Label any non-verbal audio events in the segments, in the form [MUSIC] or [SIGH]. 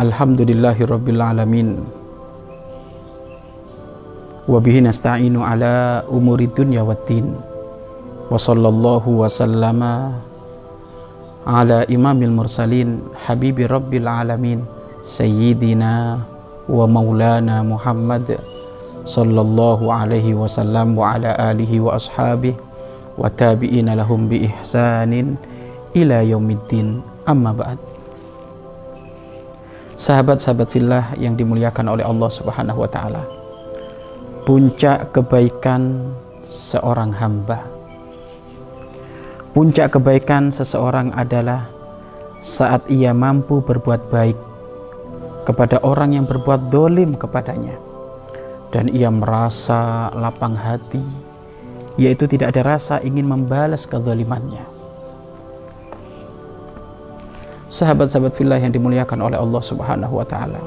الحمد لله رب العالمين وبه نستعين على أمور الدنيا والدين وصلى الله وسلم على إمام المرسلين حبيب رب العالمين سيدنا ومولانا محمد صلى الله عليه وسلم وعلى آله وأصحابه وتابعين لهم بإحسان إلى يوم الدين أما بعد sahabat-sahabat fillah yang dimuliakan oleh Allah Subhanahu wa taala. Puncak kebaikan seorang hamba. Puncak kebaikan seseorang adalah saat ia mampu berbuat baik kepada orang yang berbuat dolim kepadanya dan ia merasa lapang hati yaitu tidak ada rasa ingin membalas kezalimannya sahabat-sahabat fillah yang dimuliakan oleh Allah Subhanahu wa taala.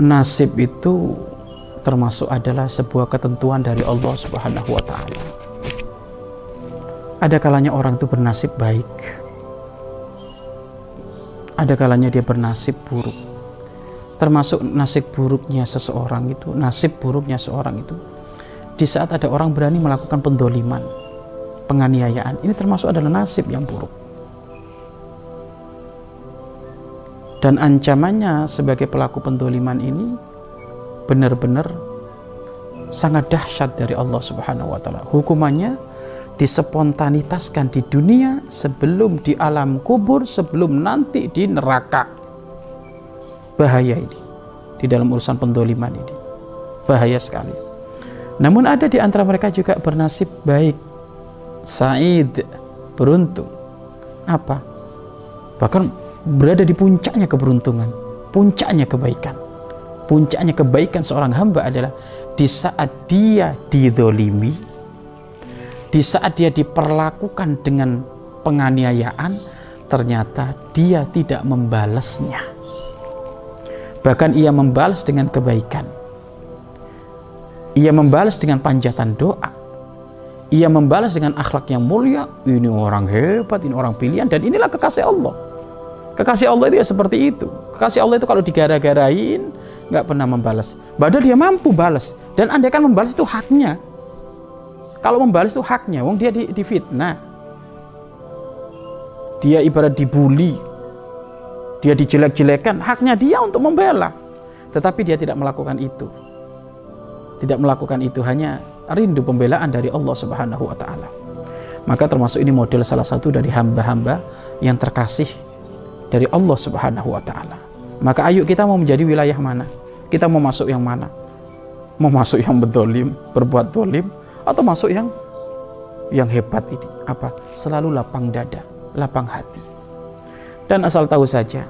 Nasib itu termasuk adalah sebuah ketentuan dari Allah Subhanahu wa taala. Ada kalanya orang itu bernasib baik. Ada kalanya dia bernasib buruk. Termasuk nasib buruknya seseorang itu, nasib buruknya seorang itu di saat ada orang berani melakukan pendoliman penganiayaan ini termasuk adalah nasib yang buruk dan ancamannya sebagai pelaku pendoliman ini benar-benar sangat dahsyat dari Allah Subhanahu wa taala. Hukumannya dispontanitaskan di dunia sebelum di alam kubur, sebelum nanti di neraka. Bahaya ini di dalam urusan pendoliman ini. Bahaya sekali. Namun ada di antara mereka juga bernasib baik Said beruntung. Apa? Bahkan berada di puncaknya keberuntungan puncaknya kebaikan. Puncaknya kebaikan seorang hamba adalah di saat dia didolimi di saat dia diperlakukan dengan penganiayaan ternyata dia tidak membalasnya. Bahkan ia membalas dengan kebaikan. Ia membalas dengan panjatan doa ia membalas dengan akhlak yang mulia ini orang hebat ini orang pilihan dan inilah kekasih Allah. Kekasih Allah itu ya seperti itu. Kekasih Allah itu kalau digara-garain nggak pernah membalas. Padahal dia mampu balas. Dan anda kan membalas itu haknya. Kalau membalas itu haknya wong dia di, difitnah. Dia ibarat dibully. Dia dijelek-jelekan haknya dia untuk membela. Tetapi dia tidak melakukan itu. Tidak melakukan itu hanya rindu pembelaan dari Allah Subhanahu wa taala. Maka termasuk ini model salah satu dari hamba-hamba yang terkasih dari Allah Subhanahu wa taala. Maka ayo kita mau menjadi wilayah mana? Kita mau masuk yang mana? Mau masuk yang berdolim, berbuat dolim, atau masuk yang yang hebat ini? Apa? Selalu lapang dada, lapang hati. Dan asal tahu saja,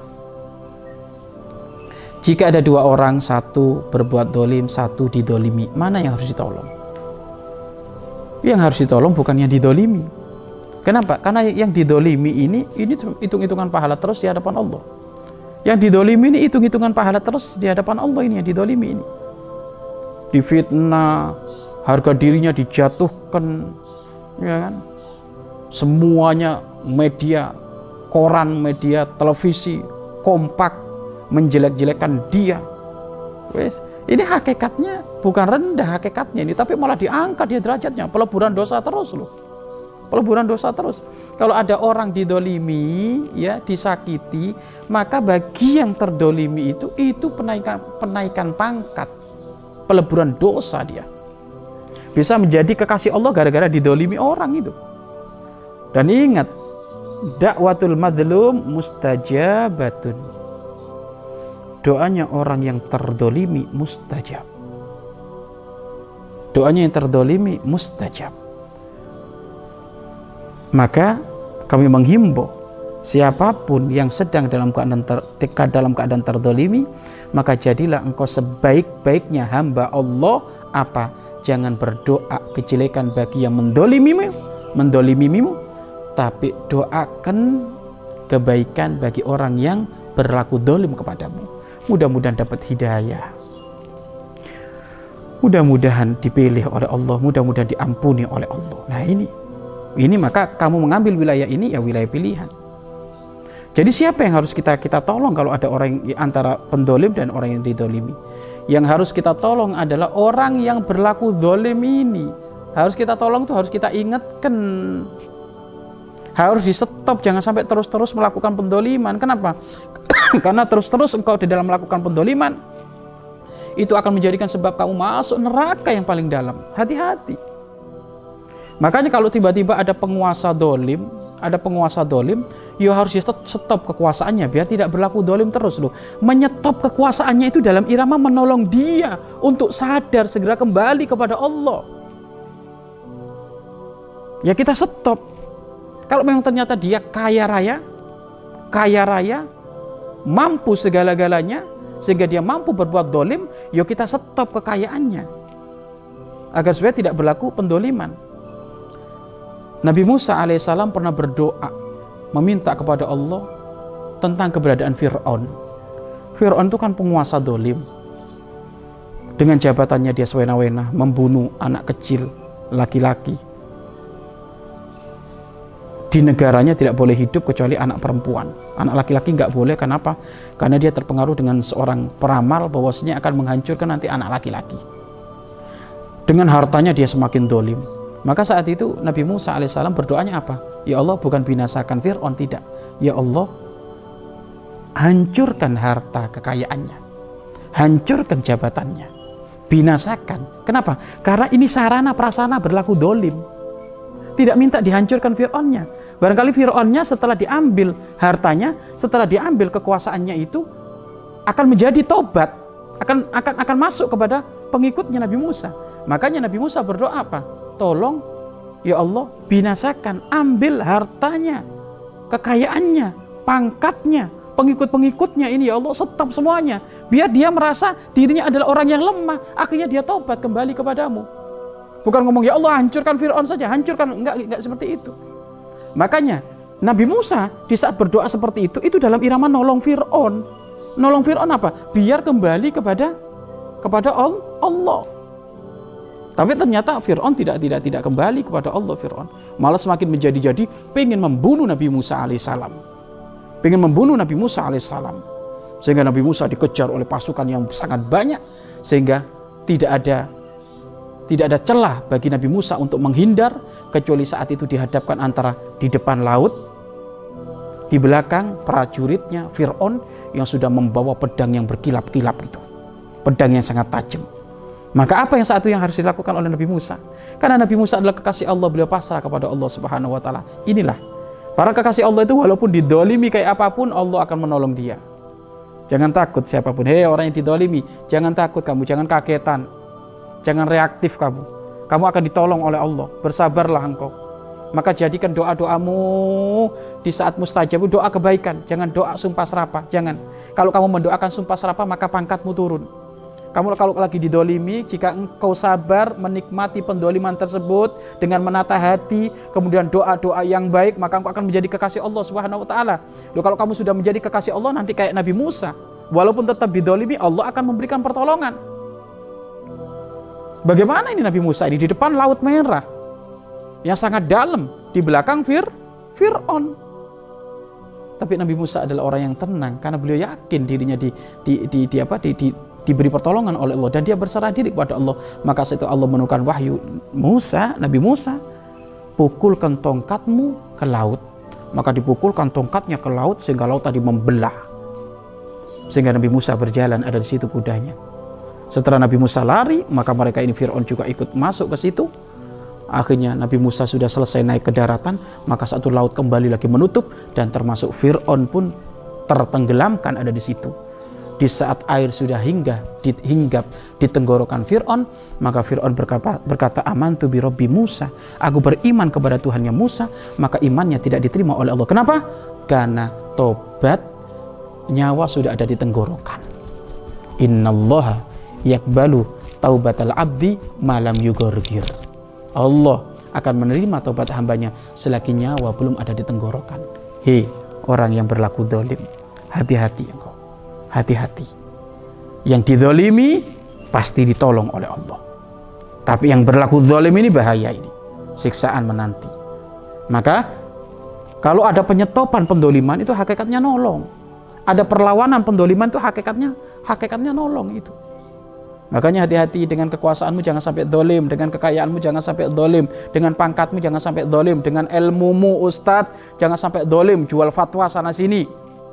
jika ada dua orang, satu berbuat dolim, satu didolimi, mana yang harus ditolong? Yang harus ditolong bukan yang didolimi. Kenapa? karena yang didolimi ini ini hitung-hitungan pahala terus di hadapan Allah. Yang didolimi ini hitung-hitungan pahala terus di hadapan Allah ini yang didolimi ini. Difitnah harga dirinya dijatuhkan ya kan? Semuanya media koran media televisi kompak menjelek-jelekan dia. Wes ini hakikatnya bukan rendah hakikatnya ini, tapi malah diangkat dia derajatnya. Peleburan dosa terus loh. Peleburan dosa terus. Kalau ada orang didolimi, ya disakiti, maka bagi yang terdolimi itu, itu penaikan penaikan pangkat, peleburan dosa dia. Bisa menjadi kekasih Allah gara-gara didolimi orang itu. Dan ingat, dakwatul madlum mustajabatun doanya orang yang terdolimi mustajab doanya yang terdolimi mustajab. Maka kami menghimbau siapa pun yang sedang dalam keadaan ter, dalam keadaan terdolimi maka jadilah engkau sebaik-baiknya hamba Allah. Apa? Jangan berdoa kejelekan bagi yang mendolimimu mendolimimu tapi doakan kebaikan bagi orang yang berlaku dolim kepadamu. Mudah-mudahan dapat hidayah mudah-mudahan dipilih oleh Allah mudah-mudahan diampuni oleh Allah nah ini ini maka kamu mengambil wilayah ini ya wilayah pilihan jadi siapa yang harus kita kita tolong kalau ada orang yang, antara pendolim dan orang yang didolimi? Yang harus kita tolong adalah orang yang berlaku dolim ini. Harus kita tolong tuh harus kita ingatkan. Harus di stop, jangan sampai terus-terus melakukan pendoliman. Kenapa? [COUGHS] Karena terus-terus engkau di dalam melakukan pendoliman, itu akan menjadikan sebab kamu masuk neraka yang paling dalam. Hati-hati. Makanya kalau tiba-tiba ada penguasa dolim, ada penguasa dolim, ya harus stop kekuasaannya biar tidak berlaku dolim terus loh. Menyetop kekuasaannya itu dalam irama menolong dia untuk sadar segera kembali kepada Allah. Ya kita stop. Kalau memang ternyata dia kaya raya, kaya raya, mampu segala-galanya, sehingga dia mampu berbuat dolim, yuk kita stop kekayaannya. Agar supaya tidak berlaku pendoliman. Nabi Musa alaihissalam pernah berdoa meminta kepada Allah tentang keberadaan Fir'aun. Fir'aun itu kan penguasa dolim. Dengan jabatannya dia sewena-wena membunuh anak kecil laki-laki. Di negaranya tidak boleh hidup kecuali anak perempuan. Anak laki-laki nggak boleh, kenapa? Karena dia terpengaruh dengan seorang peramal bahwasanya akan menghancurkan nanti anak laki-laki. Dengan hartanya dia semakin dolim maka saat itu Nabi Musa alaihissalam berdoanya apa? Ya Allah bukan binasakan Fir'aun, tidak. Ya Allah hancurkan harta kekayaannya. Hancurkan jabatannya. Binasakan. Kenapa? Karena ini sarana prasana berlaku dolim. Tidak minta dihancurkan Fir'aunnya. Barangkali Fir'aunnya setelah diambil hartanya, setelah diambil kekuasaannya itu akan menjadi tobat, akan akan akan masuk kepada pengikutnya Nabi Musa. Makanya Nabi Musa berdoa apa? tolong ya Allah binasakan, ambil hartanya, kekayaannya, pangkatnya, pengikut-pengikutnya ini ya Allah stop semuanya. Biar dia merasa dirinya adalah orang yang lemah, akhirnya dia tobat kembali kepadamu. Bukan ngomong ya Allah hancurkan Fir'aun saja, hancurkan enggak enggak seperti itu. Makanya Nabi Musa di saat berdoa seperti itu itu dalam irama nolong Fir'aun. Nolong Fir'aun apa? Biar kembali kepada kepada Allah. Tapi ternyata Fir'aun tidak tidak tidak kembali kepada Allah Fir'aun. Malah semakin menjadi-jadi pengen membunuh Nabi Musa alaihissalam. Pengen membunuh Nabi Musa alaihissalam. Sehingga Nabi Musa dikejar oleh pasukan yang sangat banyak. Sehingga tidak ada tidak ada celah bagi Nabi Musa untuk menghindar kecuali saat itu dihadapkan antara di depan laut di belakang prajuritnya Fir'aun yang sudah membawa pedang yang berkilap-kilap itu pedang yang sangat tajam maka apa yang saat itu yang harus dilakukan oleh Nabi Musa? Karena Nabi Musa adalah kekasih Allah, beliau pasrah kepada Allah Subhanahu wa taala. Inilah para kekasih Allah itu walaupun didolimi kayak apa pun Allah akan menolong dia. Jangan takut siapa pun. Hei orang yang didolimi, jangan takut kamu, jangan kagetan. Jangan reaktif kamu. Kamu akan ditolong oleh Allah. Bersabarlah engkau. Maka jadikan doa-doamu di saat mustajab doa kebaikan. Jangan doa sumpah serapah. Jangan. Kalau kamu mendoakan sumpah serapah maka pangkatmu turun. Kamu kalau lagi didolimi, jika engkau sabar menikmati pendoliman tersebut dengan menata hati, kemudian doa-doa yang baik, maka engkau akan menjadi kekasih Allah Subhanahu wa taala. Kalau kamu sudah menjadi kekasih Allah nanti kayak Nabi Musa, walaupun tetap didolimi, Allah akan memberikan pertolongan. Bagaimana ini Nabi Musa ini di depan laut merah? Yang sangat dalam, di belakang Fir Fir'aun. Tapi Nabi Musa adalah orang yang tenang karena beliau yakin dirinya di di di, di apa di, di diberi pertolongan oleh Allah dan dia berserah diri kepada Allah. Maka setelah Allah menukar wahyu Musa Nabi Musa pukulkan tongkatmu ke laut. Maka dipukulkan tongkatnya ke laut sehingga laut tadi membelah. Sehingga Nabi Musa berjalan ada di situ kudanya setelah Nabi Musa lari maka mereka ini Fir'aun juga ikut masuk ke situ. Akhirnya Nabi Musa sudah selesai naik ke daratan maka satu laut kembali lagi menutup dan termasuk Fir'aun pun tertenggelamkan ada di situ. Di saat air sudah hingga hinggap di tenggorokan Fir'aun maka Fir'aun berkata, berkata aman tu bi Rabbi Musa. Aku beriman kepada Tuhannya Musa maka imannya tidak diterima oleh Allah. Kenapa? karena tobat nyawa sudah ada di tenggorokan. Innallaha yakbalu taubatal abdi malam yugorgir Allah akan menerima tobat hambanya selagi nyawa belum ada di tenggorokan hei orang yang berlaku dolim hati-hati engkau hati-hati. Yang didolimi pasti ditolong oleh Allah. Tapi yang berlaku dolim ini bahaya ini. Siksaan menanti. Maka kalau ada penyetopan pendoliman itu hakikatnya nolong. Ada perlawanan pendoliman itu hakikatnya hakikatnya nolong itu. Makanya hati-hati dengan kekuasaanmu jangan sampai dolim, dengan kekayaanmu jangan sampai dolim, dengan pangkatmu jangan sampai dolim, dengan ilmumu ustadz jangan sampai dolim, jual fatwa sana sini.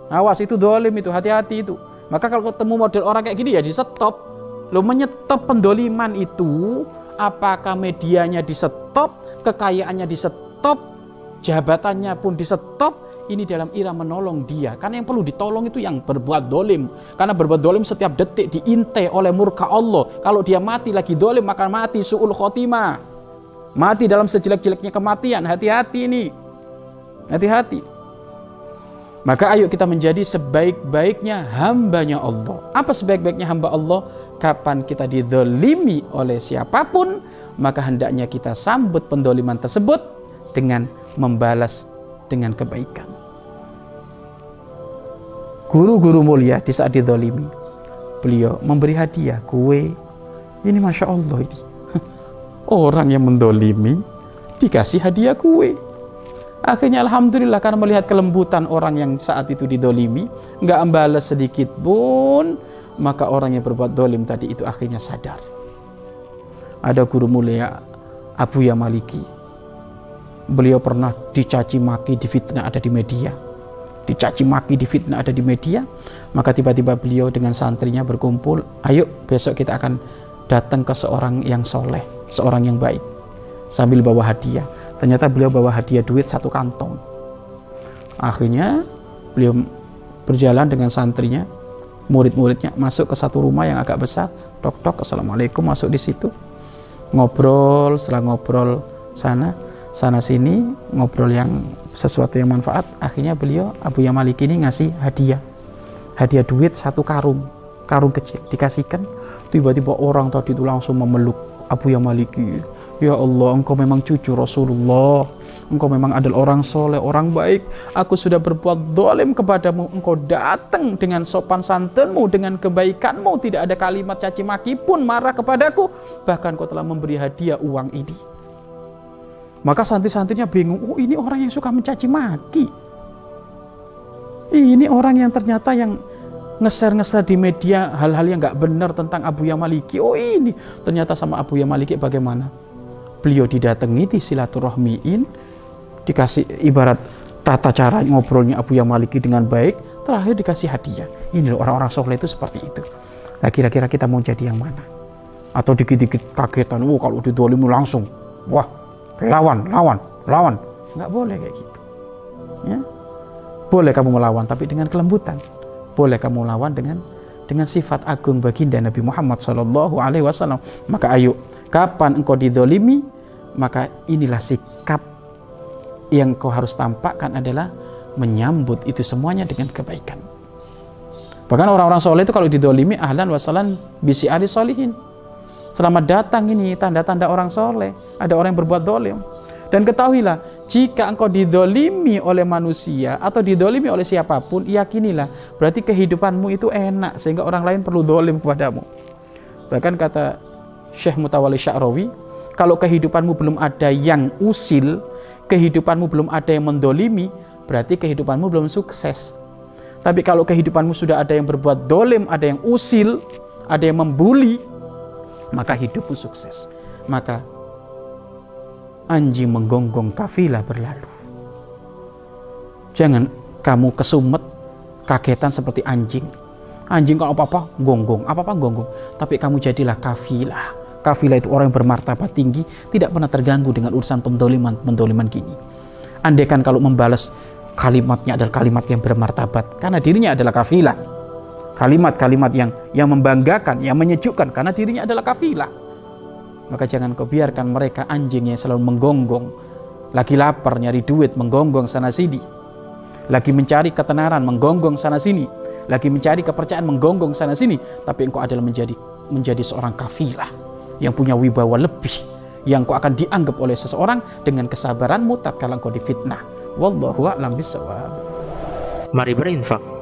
Awas itu dolim itu, hati-hati itu. Maka kalau ketemu model orang kayak gini ya di stop. Lo menyetop pendoliman itu apakah medianya di stop, kekayaannya di stop, jabatannya pun di stop, ini dalam ira menolong dia. Karena yang perlu ditolong itu yang berbuat dolim. Karena berbuat dolim setiap detik diintai oleh murka Allah. Kalau dia mati lagi dolim maka mati su'ul khotimah. Mati dalam sejelek-jeleknya kematian. Hati-hati ini. Hati-hati. Maka ayo kita menjadi sebaik-baiknya hambanya Allah. Apa sebaik-baiknya hamba Allah? Kapan kita didolimi oleh siapa pun, maka hendaknya kita sambut pendoliman tersebut dengan membalas dengan kebaikan. Guru-guru mulia di saat didolimi, beliau memberi hadiah kue. Ini Masya Allah ini. [LAUGHS] Orang yang mendolimi dikasih hadiah kue Akhirnya Alhamdulillah karena melihat kelembutan orang yang saat itu didolimi, nggak membalas sedikit pun, maka orang yang berbuat dolim tadi itu akhirnya sadar. Ada guru mulia Abu Yamaliki. Beliau pernah dicaci maki, di fitnah ada di media. Dicaci maki, di fitnah ada di media. Maka tiba-tiba beliau dengan santrinya berkumpul, ayo besok kita akan datang ke seorang yang soleh, seorang yang baik. Sambil bawa hadiah Ternyata beliau bawa hadiah duit satu kantong. Akhirnya beliau berjalan dengan santrinya, murid-muridnya masuk ke satu rumah yang agak besar. Tok tok, assalamualaikum masuk di situ. Ngobrol, setelah ngobrol sana, sana sini, ngobrol yang sesuatu yang manfaat. Akhirnya beliau Abu Yamalik ini ngasih hadiah, hadiah duit satu karung, karung kecil dikasihkan. Tiba-tiba orang tadi itu langsung memeluk Abu Yamaliki Ya Allah, engkau memang cucu Rasulullah. Engkau memang adalah orang soleh, orang baik. Aku sudah berbuat dolim kepadamu. Engkau datang dengan sopan santunmu, dengan kebaikanmu. Tidak ada kalimat caci maki pun marah kepadaku. Bahkan kau telah memberi hadiah uang ini. Maka santri-santrinya bingung. Oh ini orang yang suka mencaci maki. Ini orang yang ternyata yang ngeser-ngeser di media hal-hal yang nggak benar tentang Abu Yamaliki. Oh ini ternyata sama Abu Yamaliki bagaimana? beliau didatangi di silaturahmiin dikasih ibarat tata cara ngobrolnya Abu Yamaliki dengan baik terakhir dikasih hadiah ini loh orang-orang soleh itu seperti itu nah kira-kira kita mau jadi yang mana atau dikit-dikit kagetan oh kalau didolimu langsung wah lawan lawan lawan. Nggak boleh kayak gitu. Ya. Boleh kamu melawan tapi dengan kelembutan. Boleh kamu lawan dengan dengan sifat agung baginda Nabi Muhammad Shallallahu Alaihi Wasallam. Maka ayo kapan engkau didolimi maka inilah sikap yang kau harus tampakkan adalah menyambut itu semuanya dengan kebaikan. Bahkan orang-orang soleh itu kalau didolimi ahlan wasalan bisi ahli solihin selamat datang ini tanda-tanda orang soleh ada orang yang berbuat dolim dan ketahuilah, jika engkau didolimi oleh manusia atau didolimi oleh siapa pun, yakinilah, berarti kehidupanmu itu enak sehingga orang lain perlu dolim kepadamu. Bahkan kata Syekh Mutawali Sya'rawi, kalau kehidupanmu belum ada yang usil, kehidupanmu belum ada yang mendolimi, berarti kehidupanmu belum sukses. Tapi kalau kehidupanmu sudah ada yang berbuat dolim, ada yang usil, ada yang membuli, maka hidupmu sukses. Maka anjing menggonggong kafilah berlalu. Jangan kamu kesumet, kagetan seperti anjing. Anjing kalau apa-apa gonggong, apa-apa gonggong. Tapi kamu jadilah kafilah kafilah itu orang yang bermartabat tinggi tidak pernah terganggu dengan urusan pendoliman pendoliman gini andaikan kalau membalas kalimatnya adalah kalimat yang bermartabat karena dirinya adalah kafilah kalimat-kalimat yang yang membanggakan, yang menyejukkan karena dirinya adalah kafilah. Maka jangan kau biarkan mereka anjing yang selalu menggonggong, lagi lapar nyari duit menggonggong sana sini, lagi mencari ketenaran menggonggong sana sini, lagi mencari kepercayaan menggonggong sana sini, tapi engkau adalah menjadi menjadi seorang kafilah yang punya wibawa lebih, yang kau akan dianggap oleh seseorang dengan kesabaranmu tatkala engkau difitnah. Wallahu a'lam bishawab. Mari berinfak